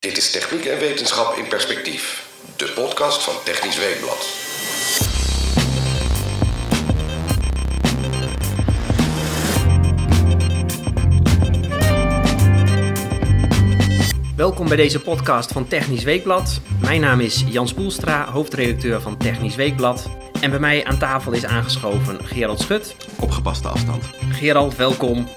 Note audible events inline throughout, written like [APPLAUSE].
Dit is Techniek en Wetenschap in Perspectief, de podcast van Technisch Weekblad. Welkom bij deze podcast van Technisch Weekblad. Mijn naam is Jan Spoelstra, hoofdredacteur van Technisch Weekblad. En bij mij aan tafel is aangeschoven Gerald Schut. Op gepaste afstand. Gerald, welkom.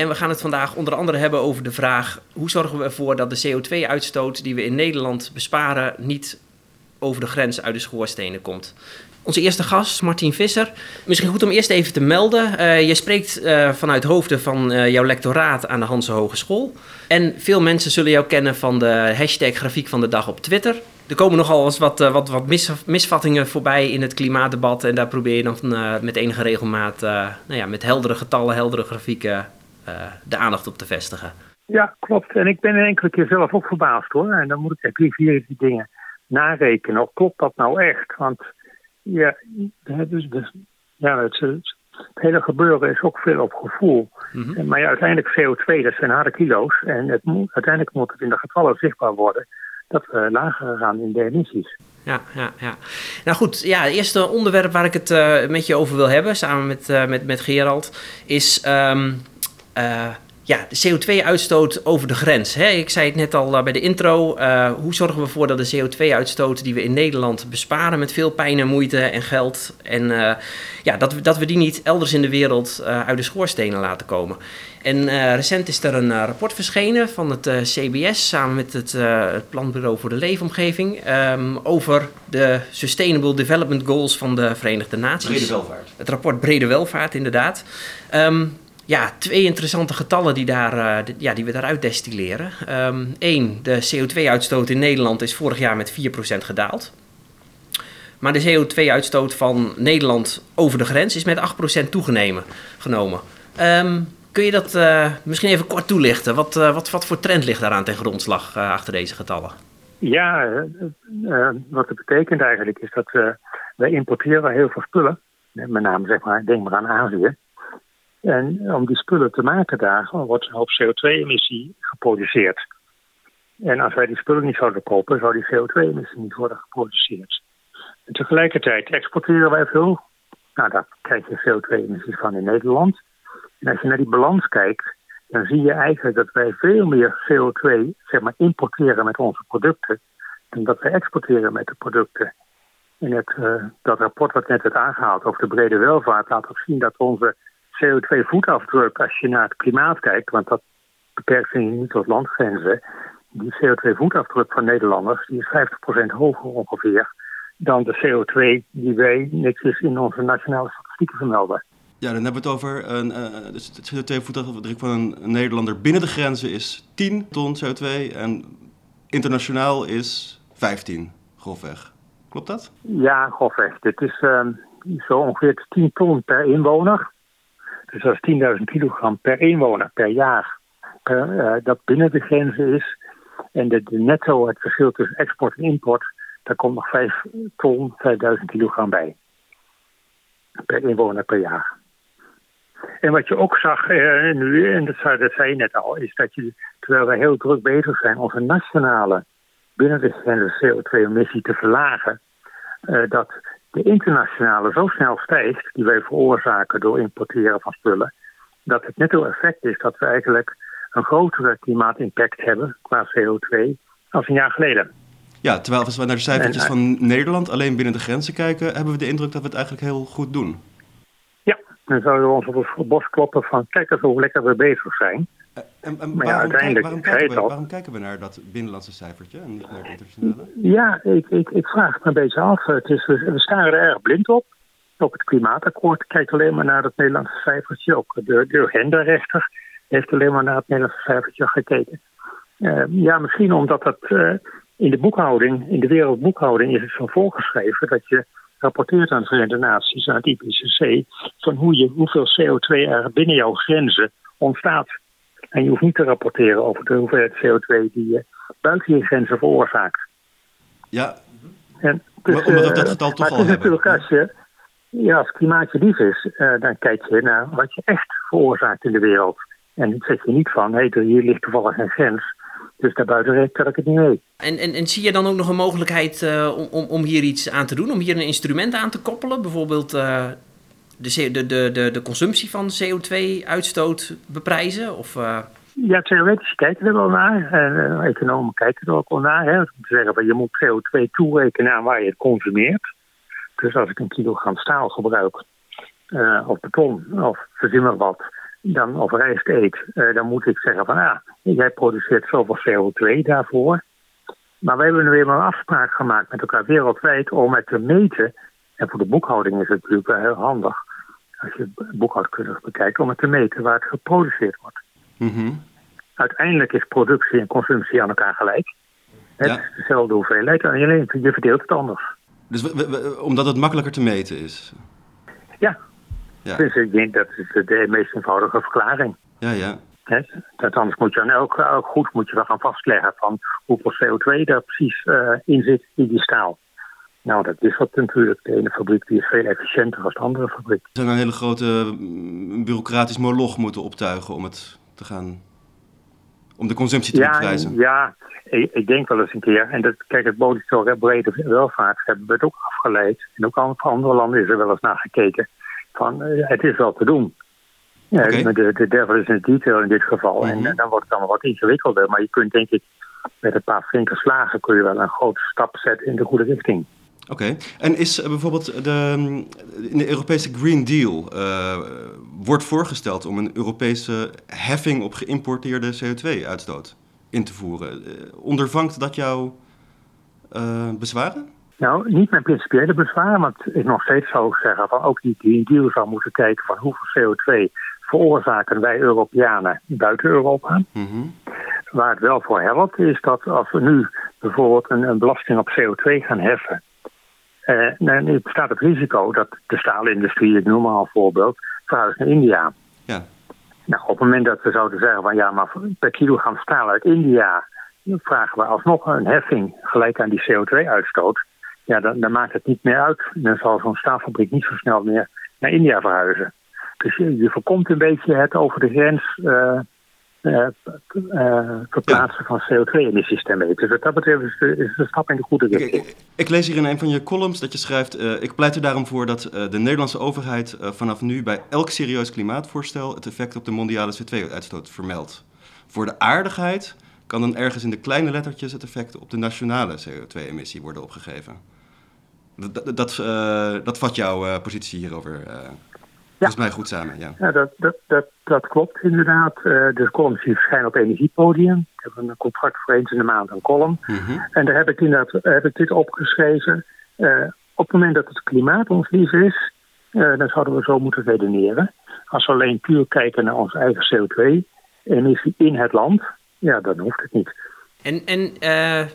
En we gaan het vandaag onder andere hebben over de vraag: hoe zorgen we ervoor dat de CO2-uitstoot die we in Nederland besparen niet over de grens uit de schoorstenen komt? Onze eerste gast, Martin Visser. Misschien goed om eerst even te melden. Uh, je spreekt uh, vanuit hoofden van uh, jouw lectoraat aan de Hanse Hogeschool. En veel mensen zullen jou kennen van de hashtag grafiek van de dag op Twitter. Er komen nogal eens wat, wat, wat mis, misvattingen voorbij in het klimaatdebat. En daar probeer je dan met enige regelmaat, nou ja, met heldere getallen, heldere grafieken, de aandacht op te vestigen. Ja, klopt. En ik ben een enkele keer zelf ook verbaasd hoor. En dan moet ik echt vier die dingen narekenen. Of klopt dat nou echt? Want ja, dus, dus, ja het, het, hele gebeuren is ook veel op gevoel. Mm -hmm. Maar ja, uiteindelijk CO2, dat zijn harde kilo's. En het moet, uiteindelijk moet het in de getallen zichtbaar worden dat we lager gaan in de emissies. Ja, ja, ja. Nou goed, ja, het eerste onderwerp waar ik het uh, met je over wil hebben, samen met, uh, met, met Gerald, is um, uh, ja, de CO2-uitstoot over de grens. Hè? Ik zei het net al uh, bij de intro. Uh, hoe zorgen we ervoor dat de CO2-uitstoot die we in Nederland besparen met veel pijn en moeite en geld, en uh, ja, dat, we, dat we die niet elders in de wereld uit de schoorstenen laten komen? En recent is er een rapport verschenen van het CBS samen met het, het Planbureau voor de Leefomgeving um, over de Sustainable Development Goals van de Verenigde Naties. Brede welvaart. Het rapport Brede Welvaart, inderdaad. Um, ja, twee interessante getallen die, daar, de, ja, die we daaruit destilleren. Eén, um, de CO2-uitstoot in Nederland is vorig jaar met 4% gedaald. Maar de CO2-uitstoot van Nederland over de grens is met 8% toegenomen. Genomen. Um, kun je dat uh, misschien even kort toelichten? Wat, uh, wat, wat voor trend ligt daaraan ten grondslag achter deze getallen? Ja, wat het betekent eigenlijk is dat wij importeren heel veel spullen. Met name, zeg maar, denk maar aan Azië. En om die spullen te maken daar wordt een hoop CO2-emissie geproduceerd. En als wij die spullen niet zouden kopen, zou die CO2-emissie niet worden geproduceerd. En tegelijkertijd exporteren wij veel. Nou, daar krijg je CO2-emissies van in Nederland. En als je naar die balans kijkt, dan zie je eigenlijk dat wij veel meer CO2 zeg maar, importeren met onze producten dan dat wij exporteren met de producten. En het, uh, dat rapport wat net werd aangehaald over de brede welvaart laat ook zien dat onze CO2-voetafdruk, als je naar het klimaat kijkt, want dat beperkt zich niet tot landgrenzen, die CO2-voetafdruk van Nederlanders die is 50% hoger ongeveer dan de CO2 die wij netjes in onze nationale statistieken vermelden. Ja, dan hebben we het over een, uh, dus de CO2-voetafdruk van een Nederlander binnen de grenzen is 10 ton CO2 en internationaal is 15, grofweg. Klopt dat? Ja, grofweg. Dit is uh, zo ongeveer 10 ton per inwoner. Dus dat is 10.000 kilogram per inwoner per jaar. Per, uh, dat binnen de grenzen is. En de, de, netto, het verschil tussen export en import, daar komt nog 5 ton, 5000 kilogram bij. Per inwoner per jaar. En wat je ook zag uh, nu, en dat, zei je net al, is dat je, terwijl wij heel druk bezig zijn onze nationale binnen de grenzen CO2-emissie te verlagen, dat de internationale zo snel stijgt, die wij veroorzaken door importeren van spullen, dat het netto-effect is dat we eigenlijk een grotere klimaatimpact hebben qua CO2 als een jaar geleden. Ja, terwijl als we naar de cijfertjes en, van Nederland alleen binnen de grenzen kijken, hebben we de indruk dat we het eigenlijk heel goed doen. Dan zouden we ons op het bos kloppen van kijk eens hoe lekker we bezig zijn. En, en waarom, ja, uiteindelijk, waarom, kijken we, waarom, kijken we, naar dat binnenlandse cijfertje en niet naar het internationale? Ja, ik, ik, ik vraag het me een beetje af. Het is, we staren er erg blind op. Ook het klimaatakkoord kijkt alleen maar naar het Nederlandse cijfertje. Ook de, de genderrechter heeft alleen maar naar het Nederlandse cijfertje gekeken. Uh, ja, misschien omdat dat uh, in de boekhouding, in de wereldboekhouding is het zo voorgeschreven dat je rapporteert aan de Verenigde Naties, aan het IPCC, van hoe je, hoeveel CO2 er binnen jouw grenzen ontstaat. En je hoeft niet te rapporteren over de hoeveelheid CO2 die je buiten je grenzen veroorzaakt. Ja, en dus, maar omdat we dat getal toch al hebben. Natuurlijk als je, ja, als klimaatje lief is, uh, dan kijk je naar wat je echt veroorzaakt in de wereld. En dan zeg je niet van, hé, hey, hier ligt toevallig een grens. Dus daarbuiten reken dat ik het niet weet. En, en, en zie je dan ook nog een mogelijkheid uh, om, om hier iets aan te doen? Om hier een instrument aan te koppelen? Bijvoorbeeld uh, de, de, de, de consumptie van CO2-uitstoot beprijzen? Of, uh... Ja, theoretisch kijken er wel naar. En economen kijken er ook wel naar. Hè. Om te zeggen, je moet CO2 toerekenen aan waar je het consumeert. Dus als ik een kilogram staal gebruik, of beton, of verzin maar wat dan, of rijst eet, uh, dan moet ik zeggen van ah, jij produceert zoveel CO2 daarvoor. Maar we hebben nu weer een afspraak gemaakt met elkaar wereldwijd om het te meten. En voor de boekhouding is het natuurlijk wel heel handig, als je boekhoudkundig bekijkt, om het te meten waar het geproduceerd wordt. Mm Uiteindelijk is productie en consumptie aan elkaar gelijk. Het Ja. is dezelfde hoeveelheid, alleen je verdeelt het anders. Dus we- we- we- omdat het makkelijker te meten is. Ja, Ja, dus ik denk dat is de meest eenvoudige verklaring. ja, ja. Hè? Dat anders moet je aan elk, elk goed moet je wel gaan vastleggen van hoeveel CO2 daar precies eh, in zit in die staal. Nou, dat is wat natuurlijk. De ene fabriek die is veel efficiënter dan de andere fabriek. Ze zou een hele grote mm, bureaucratisch moloch moeten optuigen om het te gaan. om de consumptie te Ja, ja ik, ik denk wel eens een keer. En dat, kijk, het monitoren brede welvaart hebben we het ook afgeleid. En ook andere landen is er wel eens naar gekeken. Van, eh, het is wel te doen. Ja, maar de, de devil is in the detail in dit geval. Mhm. En eh, dan wordt het allemaal wat ingewikkelder. Maar je kunt denk ik met een paar flinke slagen kun je wel een grote stap zetten in de goede richting. Oké. En is eh, bijvoorbeeld de, mm, in de Europese Green Deal eh, wordt voorgesteld om een Europese heffing op geïmporteerde CO2-uitstoot in te voeren. Eh, ondervangt dat jouw eh, bezwaren? Nou, niet mijn principiële bezwaar, want ik nog steeds zou zeggen van ook die Green Deal zou moeten kijken van hoeveel CO2 veroorzaken wij Europeanen buiten Europa. Mhm. Waar het wel voor helpt, is dat als we nu bijvoorbeeld een, een belasting op CO2 gaan heffen, eh, dan bestaat het risico dat de staalindustrie, ik noem maar een voorbeeld, verhuist naar India. Ja. Nou, op het moment dat we zouden zeggen van ja, maar per kilogram staal uit India vragen we alsnog een heffing gelijk aan die CO2-uitstoot. Ja, dan, dan maakt het niet meer uit. Dan zal zo'n staalfabriek niet zo snel meer naar India verhuizen. Dus je, je voorkomt een beetje het over de grens eh, eh, verplaatsen van CO2-emissies daarmee. Dus wat dat betreft is, het- is een stap in de goede richting. ik, ik lees hier in een van je columns dat je schrijft... ik pleit er daarom voor dat de Nederlandse overheid vanaf nu... bij elk serieus klimaatvoorstel het effect op de mondiale CO2-uitstoot vermeldt. Voor de aardigheid kan dan ergens in de kleine lettertjes... het effect op de nationale CO2-emissie worden opgegeven. Dat, dat, dat, eh, dat vat jouw eh, positie hierover eh volgens mij goed samen, ja. Ja, dat, dat, dat, dat klopt inderdaad. De columns die verschijnen op Energiepodium. Ik heb een contract voor eens in de maand een column. Mhm. En daar heb ik, inderdaad, heb ik dit opgeschreven. Op het moment dat het klimaat ons lief is, dan zouden we zo moeten redeneren. Als we alleen puur kijken naar onze eigen CO2-emissie in het land, ja, dan hoeft het niet. En, en eh,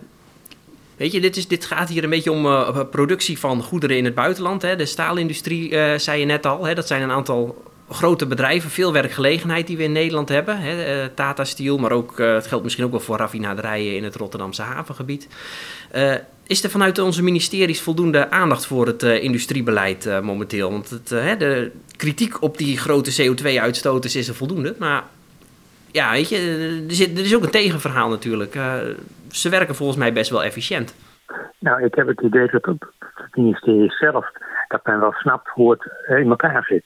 weet je, dit, is, dit gaat hier een beetje om eh, productie van goederen in het buitenland. Hè. De staalindustrie, eh, zei je net al, hè, dat zijn een aantal grote bedrijven, veel werkgelegenheid die we in Nederland hebben. Hè. Eh, Tata Steel, maar ook, eh, het geldt misschien ook wel voor raffinaderijen in het Rotterdamse havengebied. Eh, is er vanuit onze ministeries voldoende aandacht voor het eh, industriebeleid eh, momenteel? Want het, eh, de kritiek op die grote CO2-uitstoters is er voldoende, maar ja, weet je, er, zit, er is ook een tegenverhaal natuurlijk. Eh, ze werken volgens mij best wel efficiënt. Nou, ik heb het idee dat het ministerie zelf, dat men wel snapt hoe het eh, in elkaar zit.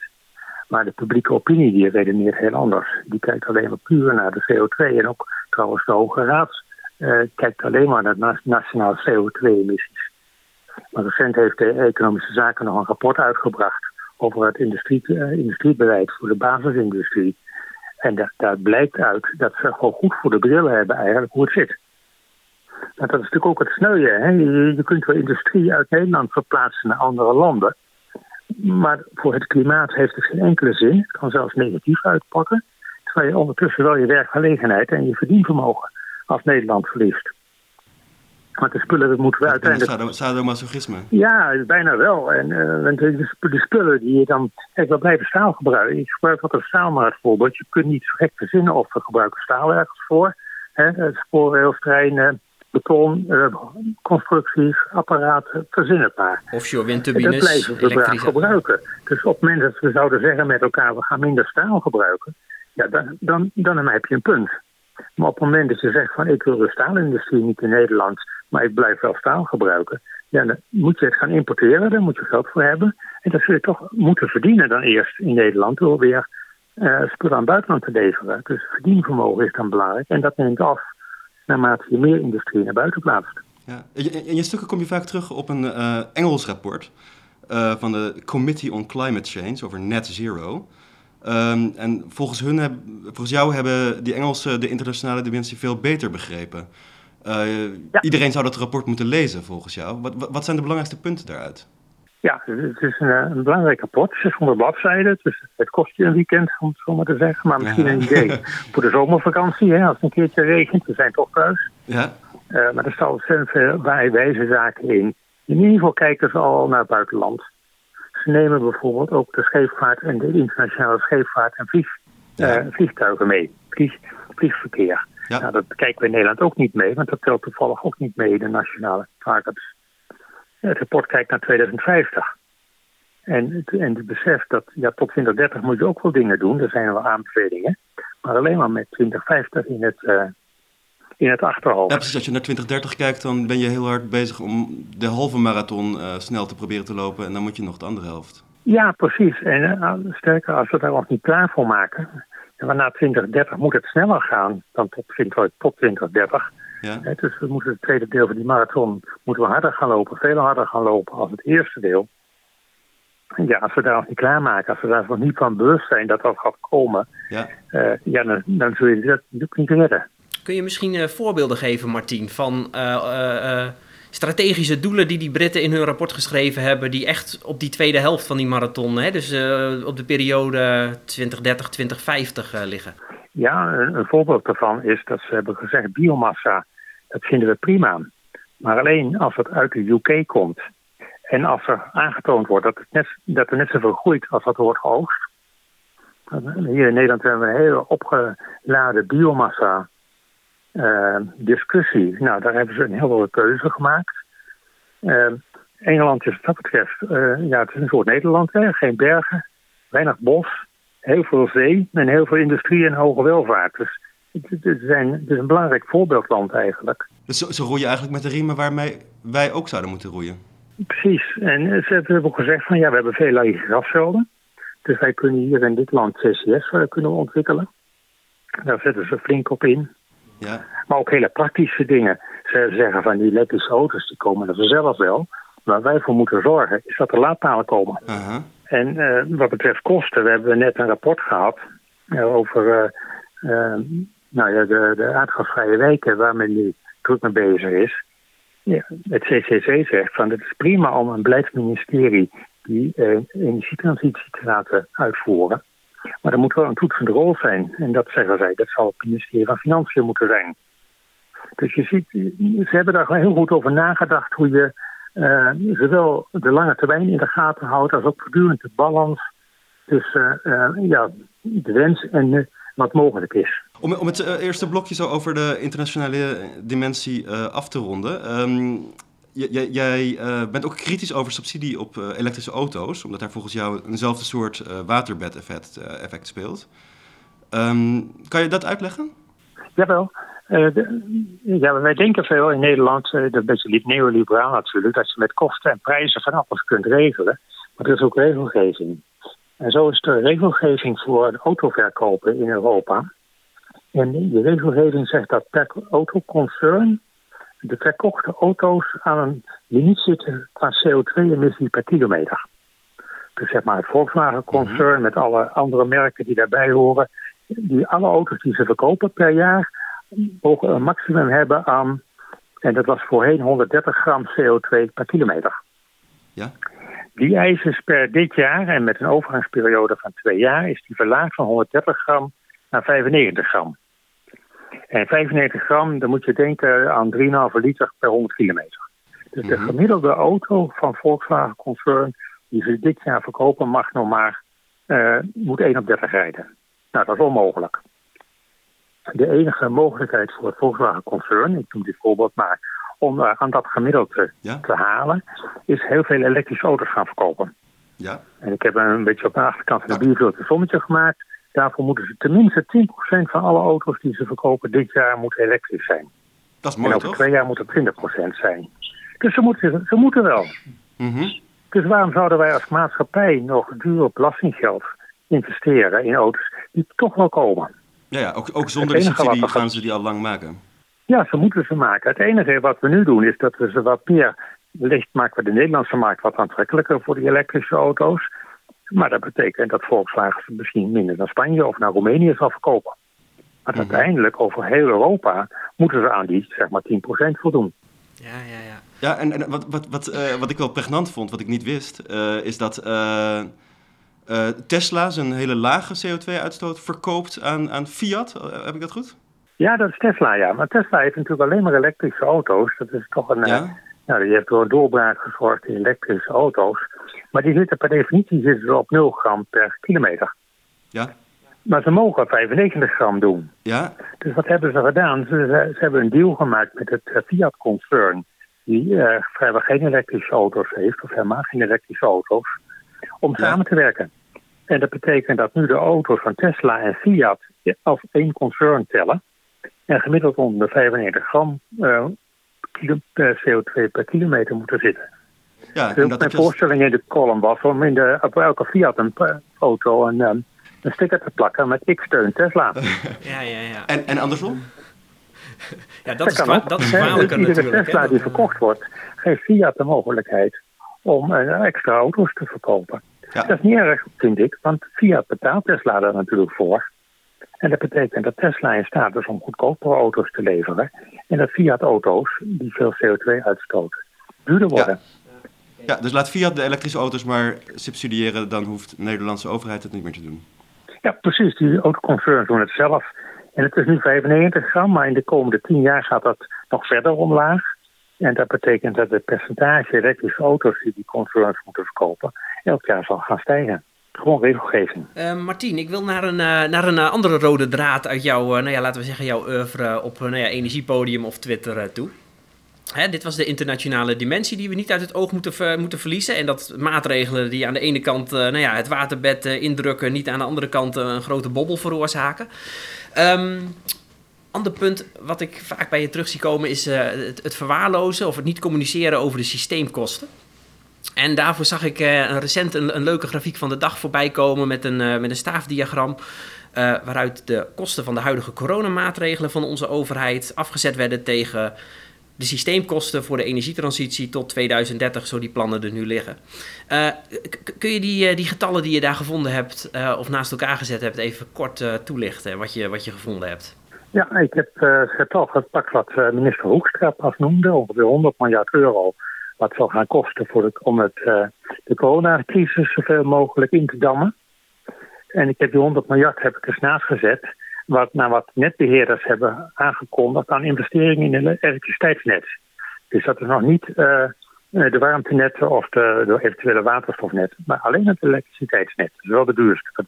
Maar de publieke opinie die redeneert heel anders. Die kijkt alleen maar puur naar de CO2. En ook trouwens de Hoge Raad eh, kijkt alleen maar naar na- nationale CO2-emissies. Maar recent heeft de Economische Zaken nog een rapport uitgebracht over het industrie, eh, industriebeleid voor de basisindustrie. En da- daar blijkt uit dat ze gewoon goed voor de bril hebben eigenlijk hoe het zit. Nou, dat is natuurlijk ook het sneuien. Hè? Je, je kunt wel industrie uit Nederland verplaatsen naar andere landen. Maar voor het klimaat heeft het geen enkele zin. Het kan zelfs negatief uitpakken. Terwijl je ondertussen wel je werkgelegenheid en je verdienvermogen als Nederland verliest. Want de spullen dat moeten we uiteindelijk sado- sadomasochisme. ja, bijna wel. En eh, want de, de spullen die je dan. Kijk, we blijven staal gebruiken. Ik gebruik altijd staal maar als voorbeeld. Je kunt niet zo gek verzinnen of we gebruiken staal ergens voor. Hè, eh, spoorrails, treinen, beton, eh, constructies, apparaten, verzin het maar. Offshore En dat windturbines, blijven we gebruiken. Dus op het moment dat we zouden zeggen met elkaar, we gaan minder staal gebruiken. ja, dan, dan, dan heb je een punt. Maar op het moment dat je zegt van ik wil de staalindustrie niet in Nederland, maar ik blijf wel staal gebruiken, ja, dan moet je het gaan importeren, daar moet je geld voor hebben. En dat zul je toch moeten verdienen dan eerst in Nederland door weer uh, spullen aan het buitenland te leveren. Dus verdienvermogen is dan belangrijk en dat neemt af naarmate je meer industrie naar buiten plaatst. Ja. In je stukken kom je vaak terug op een uh, Engels rapport uh, van de Committee on Climate Change over net zero. Um, en volgens, hun heb, volgens jou hebben die Engelsen de internationale dimensie veel beter begrepen. Ja. Iedereen zou dat rapport moeten lezen volgens jou. Wat, wat zijn de belangrijkste punten daaruit? Ja, het is een, een belangrijk rapport. 600 bladzijden. Dus het kost je een weekend, om het zo maar te zeggen. Maar misschien [LAUGHS] een idee voor de zomervakantie. Hè, als het een keertje regent. We zijn toch thuis. Ja. Uh, maar er staan ontzettend veel wijze zaken in. In ieder geval kijken ze al naar het buitenland. Ze nemen bijvoorbeeld ook de scheepvaart en de internationale scheepvaart en vlieg, ja. uh, vliegtuigen mee. Vlieg, vliegverkeer. Ja. Nou, dat kijken we in Nederland ook niet mee, want dat telt toevallig ook niet mee, de nationale targets. Het rapport kijkt naar 2050. En het, en het besef dat ja, tot 2030 moet je ook wel dingen doen, er zijn wel aanbevelingen. Maar alleen maar met 2050 in het, uh, in het achterhoofd. Ja, precies. Als je naar 2030 kijkt, dan ben je heel hard bezig om de halve marathon uh, snel te proberen te lopen. En dan moet je nog de andere helft. Ja, precies. En uh, sterker, als we daar nog niet klaar voor maken. En na 2030 moet het sneller gaan dan tot, tot 2030. Ja. He, dus we moeten het tweede deel van die marathon moeten we harder gaan lopen, veel harder gaan lopen als het eerste deel. En ja, als we daar nog niet klaarmaken, als we daar nog niet van bewust zijn dat dat gaat komen, ja. Uh, ja, dan, dan zul je dat natuurlijk niet redden. Kun je misschien uh, voorbeelden geven, Martien, van uh, strategische doelen die die Britten in hun rapport geschreven hebben, die echt op die tweede helft van die marathon, hè, dus op de periode 2030-2050 liggen? Ja, een, voorbeeld daarvan is dat ze hebben gezegd biomassa, dat vinden we prima. Maar alleen als het uit de UK komt en als er aangetoond wordt dat, het net, dat er net zoveel groeit als dat wordt geoogst. Hier in Nederland hebben we een hele opgeladen biomassa uh, discussie. Nou, daar hebben ze een heel keuze gemaakt. Uh, Engeland is wat dat betreft, uh, ja, het is een soort Nederland, hè? geen bergen, weinig bos, heel veel zee en heel veel industrie en hoge welvaart. Dus het, het, zijn, het is een belangrijk voorbeeldland eigenlijk. Dus ze, ze roeien eigenlijk met de riemen waarmee wij ook zouden moeten roeien? Precies. En ze hebben ook gezegd van ja, we hebben veel lage grasvelden. Dus wij kunnen hier in dit land CCS kunnen ontwikkelen. Daar zetten ze flink op in. Ja. Maar ook hele praktische dingen. Ze zeggen van die elektrische auto's die komen er vanzelf wel. Waar wij voor moeten zorgen is dat er laadpalen komen. Uh -huh. En uh, wat betreft kosten, we hebben net een rapport gehad uh, over uh, nou ja, de, de aardgasvrije wijken waar men nu druk mee bezig is. Ja, het CCC zegt van het is prima om een beleidsministerie die energietransitie te laten uitvoeren. Maar er moet wel een toetsende rol zijn. En dat zeggen zij, dat zal het ministerie van Financiën moeten zijn. Dus je ziet, ze hebben daar heel goed over nagedacht hoe je uh, zowel de lange termijn in de gaten houdt als ook voortdurend de balans tussen uh, ja, de wens en wat mogelijk is. Om, om het eerste blokje zo over de internationale dimensie af te ronden. Um, jij bent ook kritisch over subsidie op elektrische auto's, omdat daar volgens jou eenzelfde soort waterbed-effect effect speelt. Um, kan je dat uitleggen? Jawel. Uh, de, ja, wij denken veel in Nederland, uh, dat is een neoliberaal natuurlijk, dat je met kosten en prijzen van alles kunt regelen. Maar er is ook regelgeving. En zo is de regelgeving voor autoverkopen in Europa. En die regelgeving zegt dat per autoconcern de verkochte auto's aan een limiet zitten qua CO2-emissie per kilometer. Dus zeg maar het Volkswagen-concern mm-hmm. met alle andere merken die daarbij horen. Die alle auto's die ze verkopen per jaar mogen een maximum hebben aan, en dat was voorheen 130 gram CO2 per kilometer. Ja. Die eis is per dit jaar, en met een overgangsperiode van twee jaar, is die verlaagd van 130 gram naar 95 gram. En 95 gram, dan moet je denken aan 3,5 liter per 100 kilometer. Dus de gemiddelde auto van Volkswagen Concern, die ze dit jaar verkopen, mag nog maar, uh, moet 1 op 30 rijden. Nou, dat is onmogelijk de enige mogelijkheid voor het Volkswagen-concern, ik noem dit voorbeeld maar, om uh, aan dat gemiddelde ja. te halen, is heel veel elektrische auto's gaan verkopen. Ja. En ik heb een beetje op de achterkant van de bierveld een sommetje gemaakt. Daarvoor moeten ze tenminste 10% van alle auto's die ze verkopen dit jaar moeten elektrisch zijn. Dat is en mooi, over toch? twee jaar moet het 20% zijn. Dus ze moeten, ze moeten wel. Mhm. Dus waarom zouden wij als maatschappij nog duur belastinggeld investeren in auto's die toch wel komen? Ja, ja ook, ook zonder enige subsidie gaan ze die al lang maken. Ja, ze moeten ze maken. Het enige wat we nu doen is dat we ze wat meer... Wellicht maken we de Nederlandse markt wat aantrekkelijker voor die elektrische auto's. Maar dat betekent dat Volkswagen ze misschien minder naar Spanje of naar Roemenië zal verkopen. Maar Mhm. uiteindelijk over heel Europa moeten ze aan die zeg maar 10% voldoen. Ja, ja, ja. Ja, en, en wat, wat, wat, eh, wat ik wel pregnant vond, wat ik niet wist, eh, is dat eh, eh, Tesla zijn hele lage CO2-uitstoot verkoopt aan, aan Fiat. Heb ik dat goed? Ja, dat is Tesla, ja. Maar Tesla heeft natuurlijk alleen maar elektrische auto's. Dat is toch een... Ja. Nou, die heeft door een doorbraak gezorgd in elektrische auto's. Maar die zitten per definitie zitten ze op 0 gram per kilometer. Ja. Maar ze mogen 95 gram doen. Ja. Dus wat hebben ze gedaan? Ze, ze- ze hebben een deal gemaakt met het eh, Fiat-concern... die eh, vrijwel geen elektrische auto's heeft, of helemaal geen elektrische auto's... om Ja. samen te werken. En dat betekent dat nu de auto's van Tesla en Fiat als één concern tellen... en gemiddeld onder de 95 gram eh, kilo, eh, CO2 per kilometer moeten zitten. Ja, Dus en dat mijn voorstelling in de column was om in de, op elke Fiat een eh, auto een, eh, een sticker te plakken met ik steun Tesla. Ja, ja, ja. en, en andersom? [LAUGHS] Ja, dat is, kan ook. dat is Hè, dus kwalijker iedere natuurlijk. Tesla die verkocht wordt, geeft Fiat de mogelijkheid om eh, extra auto's te verkopen. Ja. Dat is niet erg, vind ik, want Fiat betaalt Tesla daar natuurlijk voor. En dat betekent dat Tesla in staat is om goedkopere auto's te leveren. En dat Fiat-auto's, die veel CO2 uitstoten, duurder worden. Ja, dus laat Fiat de elektrische auto's maar subsidiëren, dan hoeft de Nederlandse overheid het niet meer te doen. Ja, precies. Die autoconcerns doen het zelf. En het is nu 95 gram, maar in de komende 10 jaar gaat dat nog verder omlaag. En dat betekent dat het percentage elektrische auto's die die concerns moeten verkopen, elk jaar zal gaan stijgen. Gewoon regelgeving. Eh, Martien, ik wil naar een, eh, naar een eh, andere rode draad uit jouw, eh, nou ja, laten we zeggen, jouw oeuvre op nou ja, Energiepodium of Twitter toe. Hè, dit was de internationale dimensie die we niet uit het oog moeten, moeten verliezen. En dat maatregelen die aan de ene kant eh, nou ja, het waterbed eh, indrukken, niet aan de andere kant eh, een grote bobbel veroorzaken. Ehm ander punt wat ik vaak bij je terug zie komen is het, verwaarlozen of het niet communiceren over de systeemkosten. En daarvoor zag ik recent een, leuke grafiek van de dag voorbij komen met een, met een staafdiagram. waaruit de kosten van de huidige coronamaatregelen van onze overheid afgezet werden tegen de systeemkosten voor de energietransitie tot 2030, zo die plannen er nu liggen. Eh, kun je die, eh, die getallen die je daar gevonden hebt eh, of naast elkaar gezet hebt even kort toelichten wat je, wat je gevonden hebt? Ja, ik heb het gepakt wat minister Hoekstra pas noemde, ongeveer 100 miljard euro. Wat zal gaan kosten voor de, om het, de coronacrisis zoveel mogelijk in te dammen. En ik heb die 100 miljard heb ik eens naast gezet. Wat, naar wat netbeheerders hebben aangekondigd aan investeringen in het elektriciteitsnet. Dus dat is nog niet eh, eh, de warmtenetten of de, de eventuele waterstofnet, maar alleen het elektriciteitsnet. Dat wel de duurste.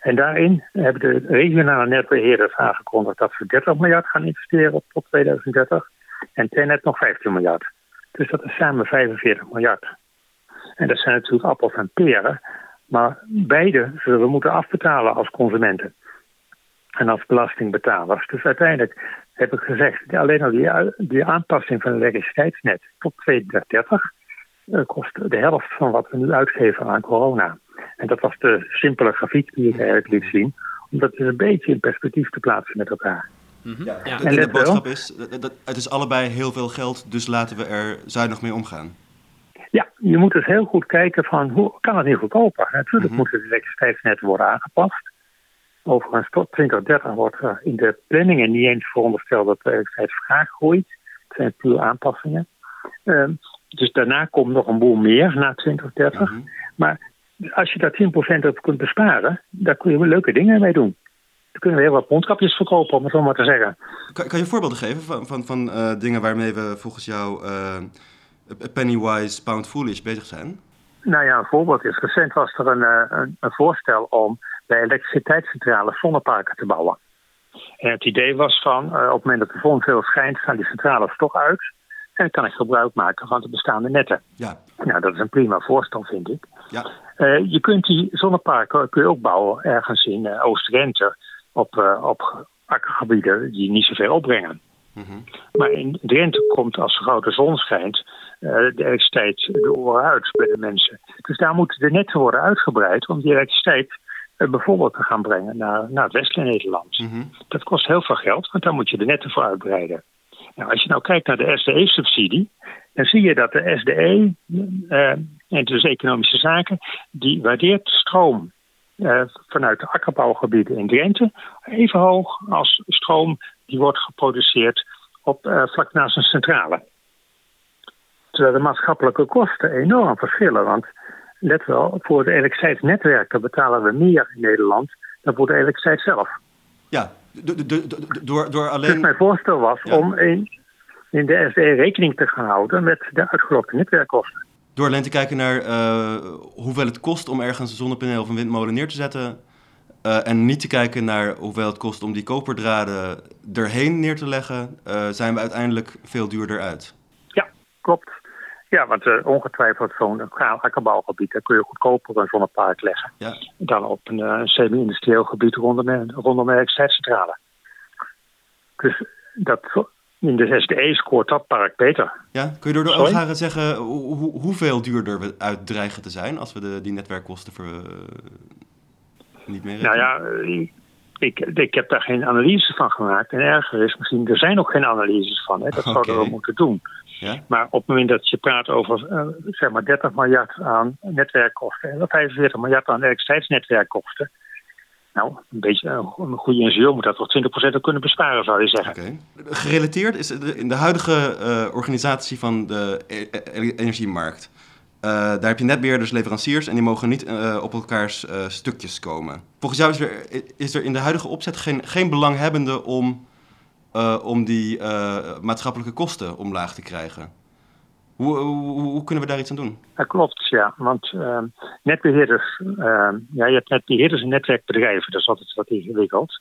En daarin hebben de regionale netbeheerders aangekondigd dat ze 30 miljard gaan investeren tot 2030. En Tenet nog 15 miljard. Dus dat is samen 45 miljard. En dat zijn natuurlijk appels en peren. Maar beide zullen we moeten afbetalen als consumenten. En als belastingbetalers. Dus uiteindelijk heb ik gezegd, alleen al die, die aanpassing van het elektriciteitsnet tot 2030 eh, kost de helft van wat we nu uitgeven aan corona. En dat was de simpele grafiek die ik eigenlijk liet zien. Om dat dus een beetje in perspectief te plaatsen met elkaar. Mhm. Ja, Ja. en En de wel. boodschap is, dat, dat- het is allebei heel veel geld, dus laten we er zuinig mee omgaan. Ja, je moet dus heel goed kijken van hoe kan het niet goedkoper. Natuurlijk Mhm. moeten de elektriciteitsnetten worden aangepast. Overigens tot 2030 wordt er in de planningen niet eens verondersteld dat de elektriciteitsvraag groeit. Het zijn puur aanpassingen. Ehm, dus daarna komt nog een boel meer na 2030. Mhm. Maar als je daar 10% op kunt besparen, daar kun je wel leuke dingen mee doen. Dan kunnen we heel wat mondkapjes verkopen, om het zo maar te zeggen. Kan, kan je voorbeelden geven van, van, van eh, dingen waarmee we volgens jou eh, pennywise, pound foolish bezig zijn? Nou ja, een voorbeeld is, recent was er een, eh, een, een voorstel om bij elektriciteitscentrales zonneparken te bouwen. En het idee was van, eh, op het moment dat de zon veel schijnt, gaan die centrales toch uit. En dan kan ik gebruik maken van de bestaande netten. Ja, Nou, dat is een prima voorstel, vind ik. ja. Uh, je kunt die zonneparken kun je ook bouwen ergens in uh, Oost-Drenthe op, op akkergebieden die niet zoveel opbrengen. Mm -hmm. Maar in Drenthe komt als de grote zon schijnt de elektriciteit de oren uit bij de mensen. Dus daar moeten de netten worden uitgebreid om die elektriciteit bijvoorbeeld te gaan brengen naar, naar het westelijke Nederland. Mm -hmm. Dat kost heel veel geld, want daar moet je de netten voor uitbreiden. Nou, als je nou kijkt naar de SDE-subsidie, dan zie je dat de SDE, uh, en dus economische zaken, die waardeert stroom uh, vanuit de akkerbouwgebieden in Drenthe even hoog als stroom die wordt geproduceerd op, vlak naast een centrale. Terwijl de maatschappelijke kosten enorm verschillen, want let wel, voor de elektriciteitsnetwerken betalen we meer in Nederland dan voor de elektriciteit zelf. Ja, door, door alleen... Dus mijn voorstel was ja. om in, in de SDE rekening te gaan houden met de uitgelokte netwerkkosten. Door alleen te kijken naar uh, hoeveel het kost om ergens een zonnepaneel of een windmolen neer te zetten... Uh, en niet te kijken naar hoeveel het kost om die koperdraden erheen neer te leggen... Uh, zijn we uiteindelijk veel duurder uit. Ja, klopt. Ja, want uh, ongetwijfeld zo'n akkerbouwgebied, daar kun je goedkoper een zonnepark leggen. Ja. Dan op een uh, semi-industrieel gebied rondom, rondom een elektriciteitscentrale. Dus dat, in de SDE scoort dat park beter. Ja, kun je door de zeggen hoe, hoeveel duurder we uit dreigen te zijn als we de, die netwerkkosten voor, uh, niet meer Nou ja, ik, ik heb daar geen analyse van gemaakt. En erger is misschien, er zijn nog geen analyses van. Hè. Dat okay. zouden we moeten doen. Ja? Maar op het moment dat je praat over uh, zeg maar 30 miljard aan netwerkkosten en 45 miljard aan elektriciteitsnetwerkkosten. Nou, een beetje een goede ingenieur moet dat toch 20% ook kunnen besparen, zou je zeggen. Okay. Gerelateerd is in de huidige uh, organisatie van de e e energiemarkt. Uh, daar heb je netbeheerders, leveranciers en die mogen niet uh, op elkaars uh, stukjes komen. Volgens jou is er, is er in de huidige opzet geen, geen belanghebbende om, om die maatschappelijke kosten omlaag te krijgen. Hoe, hoe, hoe, kunnen we daar iets aan doen? Dat klopt, ja. Want netbeheerders, ja, je hebt netbeheerders en netwerkbedrijven, dat is altijd wat ingewikkeld.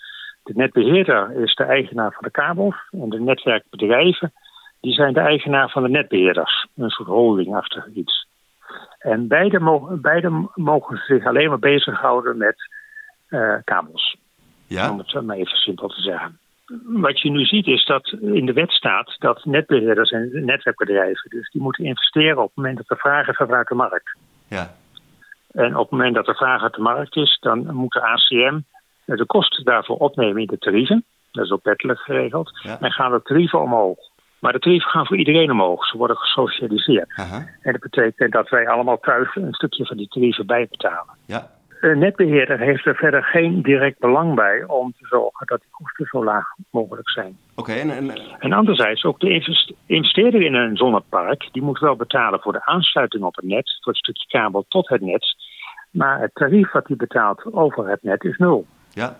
De netbeheerder is de eigenaar van de kabels en de netwerkbedrijven die zijn de eigenaar van de netbeheerders. Een soort holdingachtig iets. En beide mogen, beide mogen zich alleen maar bezighouden met uh, kabels. Ja? Om het maar even simpel te zeggen. Wat je nu ziet is dat in de wet staat dat netbeheerders en netwerkbedrijven, dus die moeten investeren op het moment dat de vraag is vanuit de markt. Ja. En op het moment dat de vraag uit de markt is, dan moet de ACM de kosten daarvoor opnemen in de tarieven. Dat is ook wettelijk geregeld. Ja. En gaan de tarieven omhoog. Maar de tarieven gaan voor iedereen omhoog. Ze worden gesocialiseerd. En dat betekent dat wij allemaal thuis een stukje van die tarieven bijbetalen. Ja. Een netbeheerder heeft er verder geen direct belang bij om te zorgen dat die kosten zo laag mogelijk zijn. Oké, en, en, En anderzijds, ook de investeerder in een zonnepark, die moet wel betalen voor de aansluiting op het net, voor het stukje kabel tot het net. Maar het tarief wat hij betaalt over het net is nul. ja.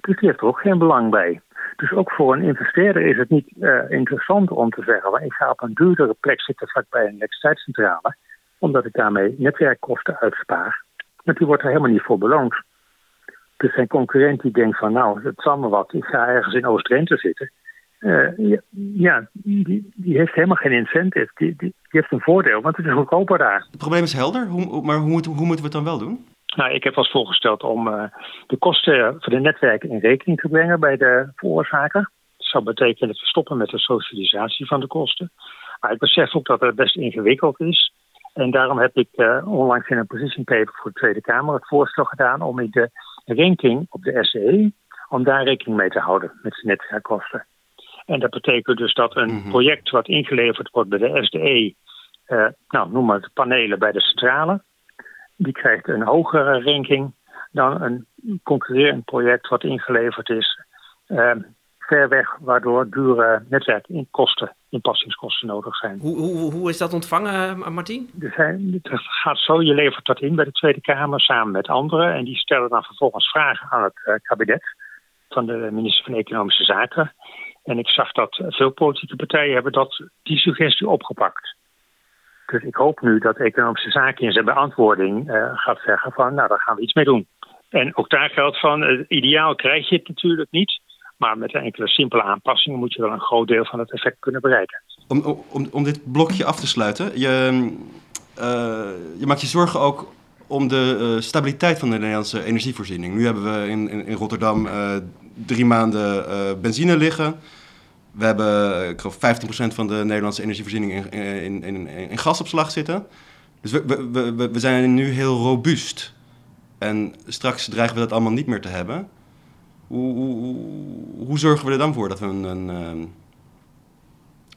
Dus die heeft er ook geen belang bij. Dus ook voor een investeerder is het niet uh, interessant om te zeggen: well, ik ga op een duurdere plek zitten vlakbij een elektriciteitscentrale, omdat ik daarmee netwerkkosten uitspaar. Want die wordt er helemaal niet voor beloond. Dus zijn concurrent die denkt van nou, het zal me wat, ik ga ergens in Oost-Drenthe zitten. Uh, ja, die, die, heeft helemaal geen incentive. Die, die, die, heeft een voordeel, want het is goedkoper daar. Het probleem is helder, hoe, maar hoe, moet, hoe moeten we het dan wel doen? Nou, ik heb als voorgesteld om uh, de kosten voor de netwerken in rekening te brengen bij de veroorzaker. Dat zou betekenen te stoppen met de socialisatie van de kosten. Maar ik besef ook dat het best ingewikkeld is. En daarom heb ik uh, onlangs in een position paper voor de Tweede Kamer het voorstel gedaan om in de ranking op de SE, om daar rekening mee te houden met de netwerkkosten. En dat betekent dus dat een Mhm. project wat ingeleverd wordt bij de SDE, uh, nou noem maar de panelen bij de centrale, die krijgt een hogere ranking dan een concurrerend project wat ingeleverd is uh, ver weg, waardoor dure netwerkinkosten, inpassingskosten nodig zijn. Hoe, hoe, hoe is dat ontvangen, uh, Martien? Het gaat zo, je levert dat in bij de Tweede Kamer samen met anderen en die stellen dan vervolgens vragen aan het uh, kabinet van de minister van Economische Zaken. En ik zag dat veel politieke partijen hebben dat, die suggestie opgepakt. Dus ik hoop nu dat Economische Zaken in zijn beantwoording uh, gaat zeggen van, nou, daar gaan we iets mee doen. En ook daar geldt van, uh, ideaal krijg je het natuurlijk niet. Maar met enkele simpele aanpassingen moet je wel een groot deel van het effect kunnen bereiken. Om, om, om dit blokje af te sluiten, je, uh, je maakt je zorgen ook om de uh, stabiliteit van de Nederlandse energievoorziening. Nu hebben we in, in, Rotterdam uh, drie maanden benzine liggen. We hebben, ik geloof, 15% van de Nederlandse energievoorziening in, in, in, in gasopslag zitten. Dus we, we, we, we zijn nu heel robuust. En straks dreigen we dat allemaal niet meer te hebben. Hoe, hoe, hoe zorgen we er dan voor dat we een, een,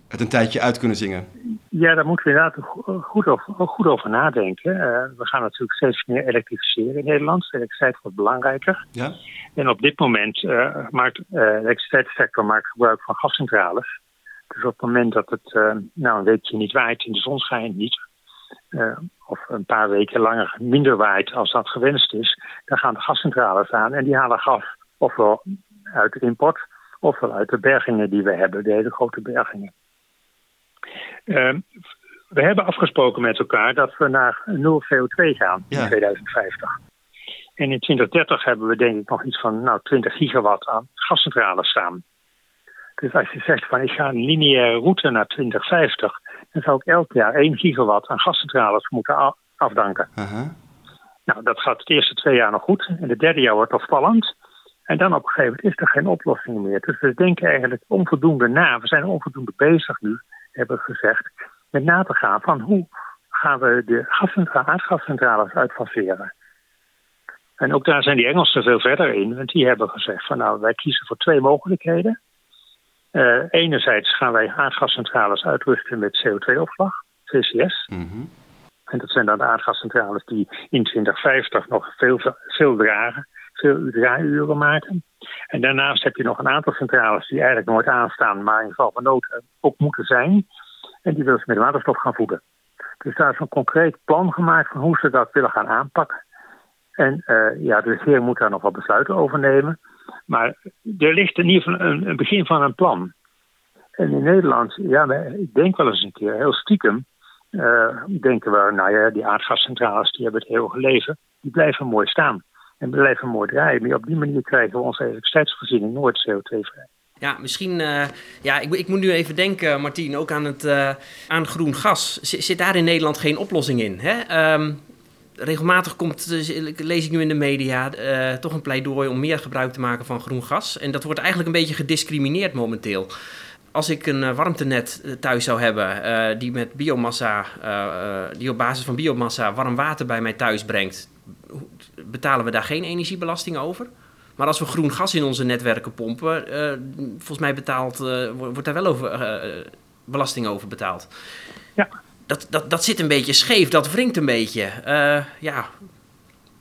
het een tijdje uit kunnen zingen? Ja, daar moeten we inderdaad goed over, goed over nadenken. Uh, we gaan natuurlijk steeds meer elektrificeren in Nederland. De elektriciteit wordt belangrijker. Ja. En op dit moment uh, maakt uh, de elektriciteitssector maakt gebruik van gascentrales. Dus op het moment dat het nou een weekje niet waait en de zon schijnt niet, of een paar weken langer minder waait als dat gewenst is, dan gaan de gascentrales aan en die halen gas ofwel uit de import ofwel uit de bergingen die we hebben, de hele grote bergingen. Uh, we hebben afgesproken met elkaar dat we naar nul CO2 gaan in 2050. En in 2030 hebben we denk ik nog iets van nou, 20 gigawatt aan gascentrales staan. Dus als je zegt van ik ga een lineaire route naar 2050, dan zou ik elk jaar 1 gigawatt aan gascentrales moeten afdanken. Uh -huh. Nou, dat gaat het eerste twee jaar nog goed. En het derde jaar wordt opvallend. En dan op een gegeven moment is er geen oplossing meer. Dus we denken eigenlijk onvoldoende na. We zijn onvoldoende bezig nu hebben gezegd, met na te gaan van hoe gaan we de aardgascentrales uitfaseren. En ook daar zijn die Engelsen veel verder in, want die hebben gezegd van nou, wij kiezen voor twee mogelijkheden. Uh, enerzijds gaan wij aardgascentrales uitrusten met CO2-opslag, CCS. Mm -hmm. En dat zijn dan de aardgascentrales die in 2050 nog veel, veel dragen, veel draaiguren maken. En daarnaast heb je nog een aantal centrales die eigenlijk nooit aanstaan, maar in geval van nood ook moeten zijn. En die willen ze met waterstof gaan voeden. Dus daar is een concreet plan gemaakt van hoe ze dat willen gaan aanpakken. En uh, ja, de regering moet daar nog wel besluiten over nemen. Maar er ligt in ieder geval een, begin van een plan. En in Nederland, ja, ik denk wel eens een keer, heel stiekem, uh, denken we, nou ja, die aardgascentrales die hebben het heel leven, die blijven mooi staan en blijven mooi draaien. Maar op die manier krijgen we onze elektriciteitsvoorziening nooit CO2-vrij. Ja, misschien. Uh, ja, ik, ik, moet nu even denken, Martien, ook aan, het, uh, aan groen gas. Zit daar in Nederland geen oplossing in? Hè? Um, regelmatig komt, lees ik nu in de media, uh, toch een pleidooi om meer gebruik te maken van groen gas. En dat wordt eigenlijk een beetje gediscrimineerd momenteel. Als ik een warmtenet thuis zou hebben die met biomassa, die op basis van biomassa warm water bij mij thuis brengt, betalen we daar geen energiebelasting over. Maar als we groen gas in onze netwerken pompen, uh, volgens mij betaalt, uh, wordt daar wel over, uh, belasting over betaald. Ja. Dat, dat, dat zit een beetje scheef, dat wringt een beetje. ja,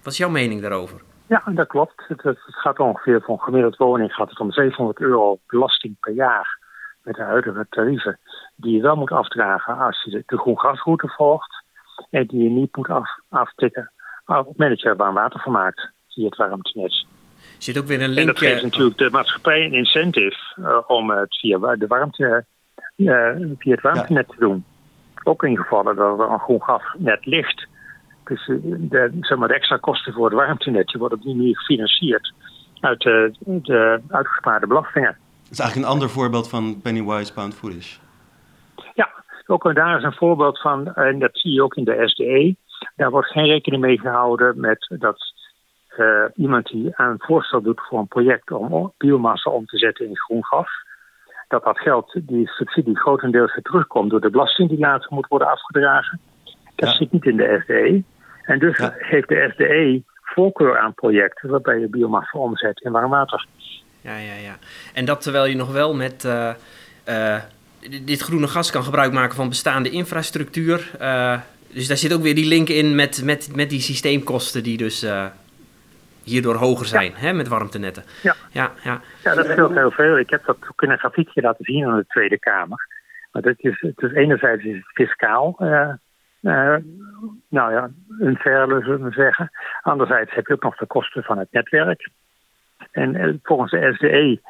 wat is jouw mening daarover? Ja, dat klopt. Het, het, gaat ongeveer voor een gemiddeld woning gaat het om 700 euro belasting per jaar met de huidige tarieven. Die je wel moet afdragen als je de, de groen gasroute volgt. En die je niet moet af, aftikken op het moment dat je warm water van maakt via het warmtenet. Zit ook weer een link. En dat geeft natuurlijk de maatschappij een incentive uh, om het via de warmte, uh, via het warmtenet ja. te doen. Ook in gevallen dat er een groen gasnet ligt. Dus de, zeg maar, de extra kosten voor het warmtenet worden op die manier gefinancierd uit de, de uitgespaarde belastingen. Dat is eigenlijk een ander voorbeeld van Pennywise Pound Foolish. Ja, ook daar is een voorbeeld van, en dat zie je ook in de SDE. Daar wordt geen rekening mee gehouden met dat uh, iemand die aan een voorstel doet voor een project om biomassa om te zetten in groen gas, dat dat geld, die subsidie grotendeels weer terugkomt door de belasting die later moet worden afgedragen. Dat ja. zit niet in de SDE. En dus ja. geeft de SDE voorkeur aan projecten waarbij je biomassa omzet in warm water. Ja, ja, ja. En dat terwijl je nog wel met uh, uh, dit groene gas kan gebruik maken van bestaande infrastructuur. Dus daar zit ook weer die link in met, met, met die systeemkosten die dus hierdoor hoger zijn ja. hè, met warmtenetten. Ja. Ja, ja. ja, dat scheelt heel veel. Ik heb dat ook in een grafiekje laten zien aan de Tweede Kamer. Maar dat is, het is enerzijds is het fiscaal, uh, uh, nou ja, een verle zullen we zeggen. Anderzijds heb je ook nog de kosten van het netwerk. En volgens de SDE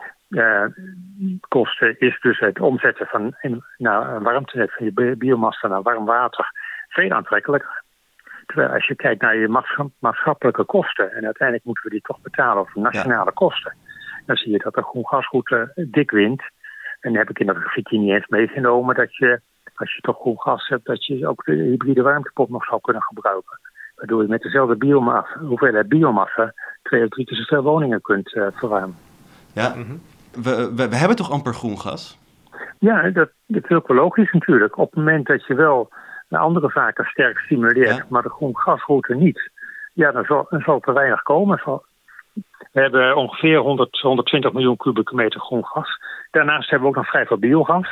kosten is dus het omzetten van een, nou, warmtenet van je biomassa naar warm water veel aantrekkelijker. Terwijl als je kijkt naar je maatschappelijke kosten, en uiteindelijk moeten we die toch betalen over nationale ja. kosten, dan zie je dat de groen gasroute dik wint. En dan heb ik in dat grafiekje niet eens meegenomen dat je, als je toch groen gas hebt, dat je ook de hybride warmtepomp nog zou kunnen gebruiken. Waardoor je met dezelfde biomassa, hoeveelheid biomassa twee of drie keer zoveel woningen kunt uh, verwarmen. Ja, we, we, we, hebben toch amper groen gas? Ja, dat, dat is ook wel logisch natuurlijk. Op het moment dat je wel de andere vaker sterk stimuleert, maar de groen gasroute niet, ja, dan zal, dan zal er weinig komen. We hebben ongeveer 100, 120 miljoen kubieke meter groen gas. Daarnaast hebben we ook nog vrij veel biogas.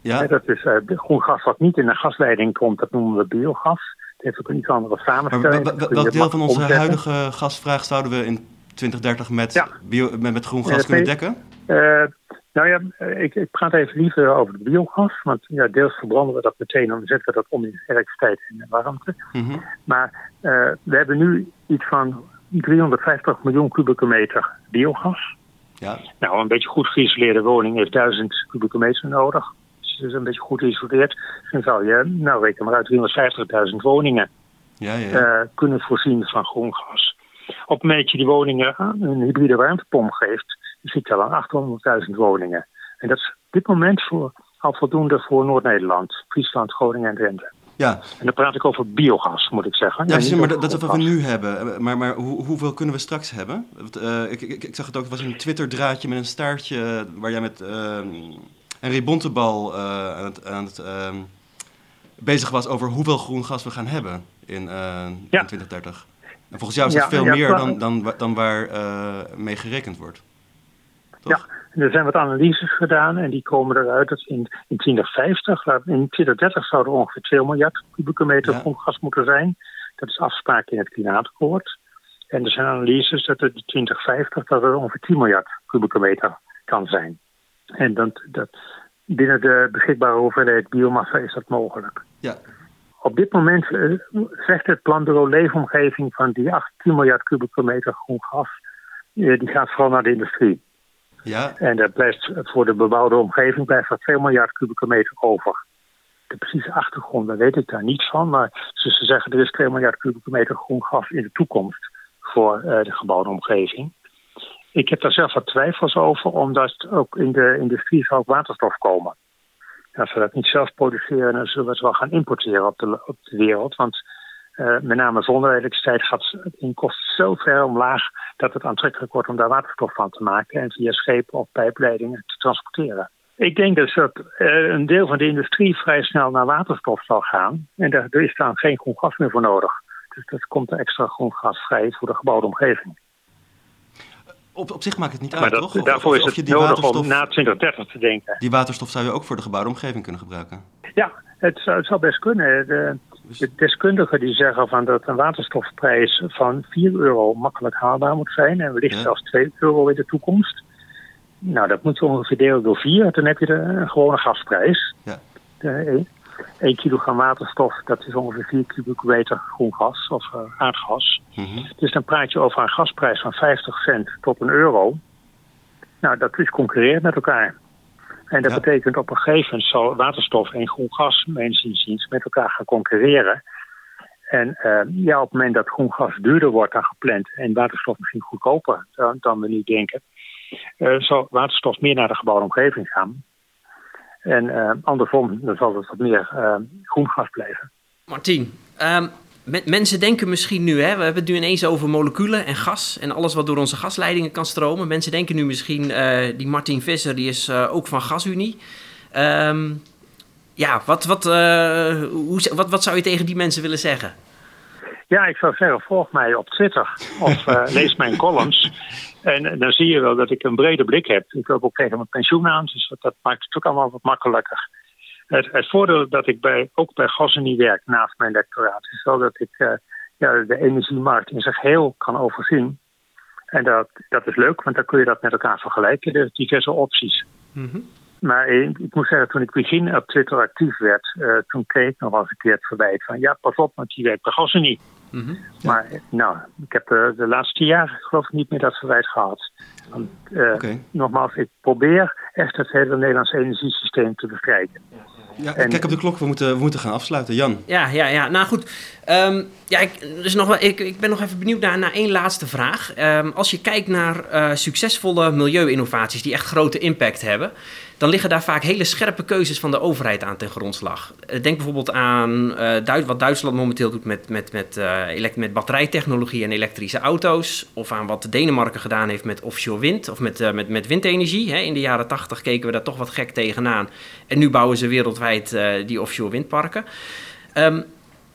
Ja. Dat is uh, groen gas wat niet in de gasleiding komt, dat noemen we biogas. Het heeft ook een iets andere samenstelling. Maar, welk deel van onze huidige gasvraag zouden we in 2030 met, ja. bio, met, met, groen gas kunnen dekken? Uh, nou ja, ik, ik, praat even liever over de biogas. Want ja, deels verbranden we dat meteen en zetten we dat om in elektriciteit en warmte. Mm -hmm. Maar uh, we hebben nu iets van 350 miljoen kubieke meter biogas. Ja. Nou, een beetje goed geïsoleerde woning heeft 1000 kubieke meter nodig. Dus het is een beetje goed geïsoleerd. Dan zou je, nou reken maar uit, 350.000 woningen ja, ja, ja. Uh, kunnen voorzien van groen gas. Op het moment dat je die woningen een hybride warmtepomp geeft, je aan 800.000 woningen. En dat is op dit moment voor, al voldoende voor Noord-Nederland, Friesland, Groningen en Drenthe. Ja. En dan praat ik over biogas, moet ik zeggen. Ja, precies, maar dat, is wat we nu hebben. Maar, maar hoe, hoeveel kunnen we straks hebben? Uh, ik, ik, ik, zag het ook, het was een Twitter-draadje met een staartje... waar jij met uh, Henry Bontebal uh, aan het, aan het ehm, bezig was... over hoeveel groen gas we gaan hebben in, ja. in 2030. En volgens jou is dat veel meer dan, dan, dan waar mee gerekend wordt. Toch? Ja, er zijn wat analyses gedaan en die komen eruit dat in, in 2050, in 2030 zou er ongeveer 2 miljard kubieke meter ja. gas moeten zijn. Dat is afspraak in het klimaatakkoord. En er zijn analyses dat in 2050 dat er ongeveer 10 miljard kubieke meter kan zijn. En dat, dat, binnen de beschikbare hoeveelheid biomassa is dat mogelijk. Ja. Op dit moment uh, zegt het planbureau Leefomgeving van die 18 miljard kubieke meter groen gas, uh, die gaat vooral naar de industrie. Ja. En dat blijft voor de bebouwde omgeving blijft er 2 miljard kubieke meter over. De precieze achtergrond, daar weet ik daar niets van. Maar ze zeggen er is 2 miljard kubieke meter groen gas in de toekomst voor uh, de gebouwde omgeving. Ik heb daar zelf wat twijfels over, omdat ook in de industrie zou ook waterstof komen. Als we dat niet zelf produceren, dan zullen we het wel gaan importeren op de, op de wereld. Want uh, met name zonder elektriciteit gaat in kosten zo ver omlaag dat het aantrekkelijk wordt om daar waterstof van te maken en via schepen of pijpleidingen te transporteren. Ik denk dus dat uh, een deel van de industrie vrij snel naar waterstof zal gaan en daar is dan geen groen gas meer voor nodig. Dus dat komt er extra groen gas vrij voor de gebouwde omgeving. Op, op zich maakt het niet uit, dat, toch? Of, daarvoor of, is het nodig om na 2030 te denken. Die waterstof zou je ook voor de gebouwde omgeving kunnen gebruiken? Ja, het zou, het zou best kunnen. De, de deskundigen die zeggen van dat een waterstofprijs van 4 euro makkelijk haalbaar moet zijn en wellicht zelfs 2 euro in de toekomst. Nou, dat moet je ongeveer delen door 4, dan heb je de, een gewone gasprijs. Ja. De, 1 kilogram waterstof, dat is ongeveer 4 kubieke meter groen gas of uh, aardgas. Mm Dus dan praat je over een gasprijs van 50 cent tot een euro. Nou, dat is concurrerend met elkaar. En dat betekent op een gegeven moment zal waterstof en groen gas, mensen inziens, met elkaar gaan concurreren. En uh, ja, op het moment dat groen gas duurder wordt dan gepland en waterstof misschien goedkoper dan, dan we nu denken, uh, zal waterstof meer naar de gebouwde omgeving gaan. En uh, andersom, dan zal het wat meer groen gas blijven. Martien, um, mensen denken misschien nu, hè, we hebben het nu ineens over moleculen en gas en alles wat door onze gasleidingen kan stromen. Mensen denken nu misschien, uh, die Martin Visser, die is uh, ook van GasUnie. Um, ja, wat, wat, uh, hoe, wat, wat zou je tegen die mensen willen zeggen? Ja, ik zou zeggen, volg mij op Twitter of [LAUGHS] lees mijn columns. En dan zie je wel dat ik een brede blik heb. Ik loop ook tegen mijn pensioen aan, dus dat, dat maakt het ook allemaal wat makkelijker. Het, het, voordeel dat ik bij, ook bij GasUnie werk naast mijn lectoraat is wel dat ik uh, ja, de energiemarkt in zich heel kan overzien. En dat, dat is leuk, want dan kun je dat met elkaar vergelijken, de diverse opties. Mm -hmm. Maar ik, ik, moet zeggen, toen ik begin op Twitter actief werd, uh, toen kreeg ik nog wel eens een keer het verwijt van ja, pas op, want die werkt bij GasUnie. Mm -hmm. Maar nou, ik heb uh, de laatste jaren geloof ik niet meer dat verwijt gehad. Want, okay. Nogmaals, ik probeer echt het hele Nederlandse energiesysteem te bestrijden. Ja, en... kijk op de klok, we moeten, we moeten gaan afsluiten. Jan. Ja, ja, ja. Nou goed. Um, ja, ik, dus nog wel, ik, ik ben nog even benieuwd naar, naar één laatste vraag. Um, als je kijkt naar uh, succesvolle milieu-innovaties die echt grote impact hebben, dan liggen daar vaak hele scherpe keuzes van de overheid aan ten grondslag. Eh, denk bijvoorbeeld aan uh, wat Duitsland momenteel doet met, met, met, uh, met batterijtechnologie en elektrische auto's. Of aan wat Denemarken gedaan heeft met offshore wind of met, met, met windenergie. Hè. In de jaren tachtig keken we daar toch wat gek tegenaan. En nu bouwen ze wereldwijd die offshore windparken. Um,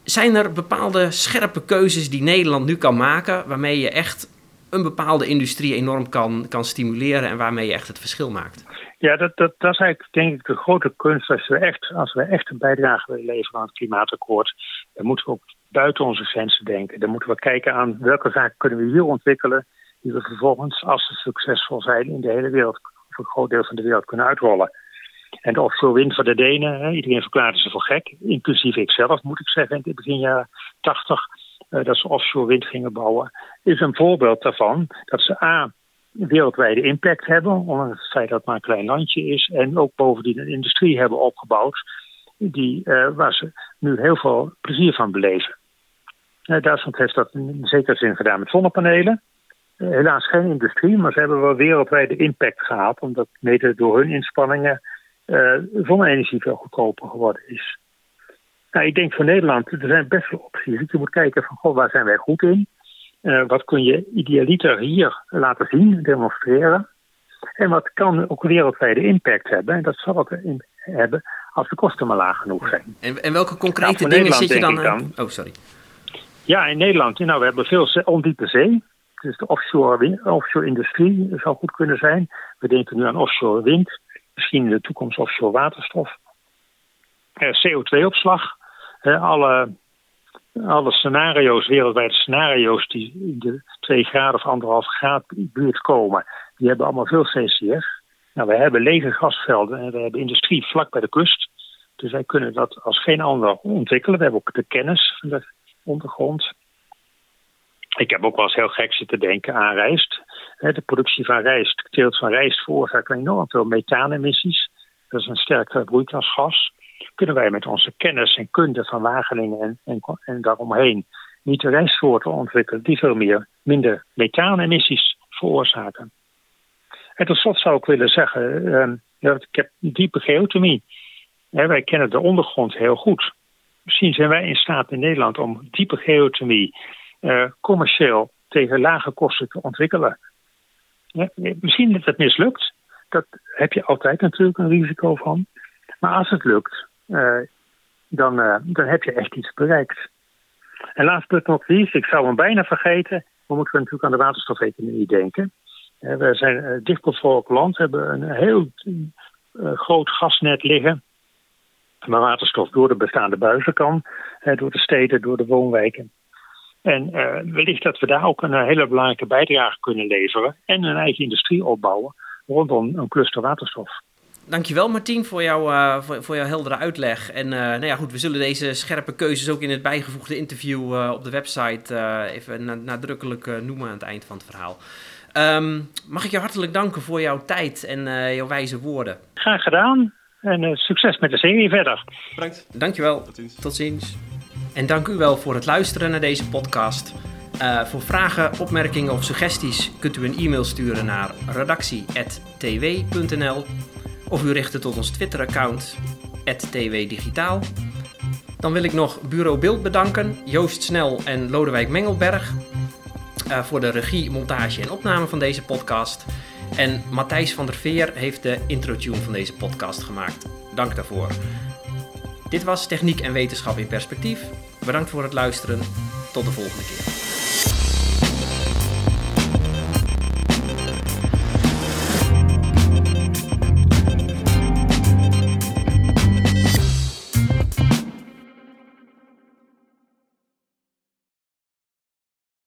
zijn er bepaalde scherpe keuzes die Nederland nu kan maken, waarmee je echt een bepaalde industrie enorm kan, kan stimuleren en waarmee je echt het verschil maakt? Ja, dat, dat, dat is eigenlijk denk ik de grote kunst. Als we echt, als we echt een bijdrage willen leveren aan het klimaatakkoord, dan moeten we ook buiten onze grenzen denken. Dan moeten we kijken aan welke zaken kunnen we hier ontwikkelen, die we vervolgens, als ze succesvol zijn, in de hele wereld, of een groot deel van de wereld kunnen uitrollen. En de offshore wind van de Denen, hè, iedereen verklaarde ze voor gek, inclusief ik zelf moet ik zeggen, in het begin jaren 80, uh, dat ze offshore wind gingen bouwen, is een voorbeeld daarvan dat ze A, wereldwijde impact hebben, ondanks het feit dat het maar een klein landje is, en ook bovendien een industrie hebben opgebouwd die, uh, waar ze nu heel veel plezier van beleven. Uh, Duitsland heeft dat in zekere zin gedaan met zonnepanelen. Uh, helaas geen industrie, maar ze hebben wel wereldwijde impact gehad, omdat mede door hun inspanningen zonne-energie veel goedkoper geworden is. Nou, ik denk voor Nederland, er zijn best wel opties. Je moet kijken van, goh, waar zijn wij goed in? Uh, wat kun je idealiter hier laten zien, demonstreren? En wat kan ook wereldwijde impact hebben? En dat zal het in hebben als de kosten maar laag genoeg zijn. En, en welke concrete nou, dingen zit je dan, dan? Oh, sorry. Ja, in Nederland, nou, we hebben veel ondiepe zee. Dus de offshore, offshore industrie zou goed kunnen zijn. We denken nu aan offshore wind. Misschien in de toekomst offshore waterstof. Uh, CO2-opslag. Uh, alle alle scenario's, wereldwijde scenario's die in de 2 graden of 1,5 graden buurt komen, die hebben allemaal veel CCS. Nou, hebben lege gasvelden en we hebben industrie vlak bij de kust. Dus wij kunnen dat als geen ander ontwikkelen. We hebben ook de kennis van de ondergrond. Ik heb ook wel eens heel gek zitten denken aan rijst. De productie van rijst, teelt van rijst veroorzaakt enorm veel methaanemissies. Dat is een sterk broeikasgas kunnen wij met onze kennis en kunde van Wageningen en, en, en daaromheen niet rijstsoorten ontwikkelen die veel meer, minder methaanemmissies veroorzaken. En tot slot zou ik willen zeggen, dat ik heb diepe geotomie. wij kennen de ondergrond heel goed. Misschien zijn wij in staat in Nederland om diepe geotomie uh, commercieel tegen lage kosten te ontwikkelen. misschien dat het mislukt. Dat heb je altijd natuurlijk een risico van. Maar als het lukt, dan, uh, dan heb je echt iets bereikt. En last but not least, ik zou hem bijna vergeten, we moeten natuurlijk aan de waterstofeconomie denken. Uh, we zijn dichtbevolkt land, hebben een heel groot gasnet liggen. Waar waterstof door de bestaande buizen kan, door de steden, door de woonwijken. En wellicht dat we daar ook een hele belangrijke bijdrage kunnen leveren en een eigen industrie opbouwen rondom een cluster waterstof. Dankjewel Martien voor, jou, uh, voor, voor jouw heldere uitleg. En uh, nou ja, goed, we zullen deze scherpe keuzes ook in het bijgevoegde interview uh, op de website even nadrukkelijk noemen aan het eind van het verhaal. Um, mag ik je hartelijk danken voor jouw tijd en jouw wijze woorden. Graag gedaan en succes met de serie verder. Bedankt. Dankjewel. Tot ziens. Tot ziens. En dank u wel voor het luisteren naar deze podcast. voor vragen, opmerkingen of suggesties kunt u een e-mail sturen naar redactie.tw.nl of u richt het tot ons Twitter-account, @twdigitaal. Dan wil ik nog Bureau Beeld bedanken, Joost Snel en Lodewijk Mengelberg uh, voor de regie, montage en opname van deze podcast. En Matthijs van der Veer heeft de intro-tune van deze podcast gemaakt. Dank daarvoor. Dit was Techniek en Wetenschap in Perspectief. Bedankt voor het luisteren. Tot de volgende keer.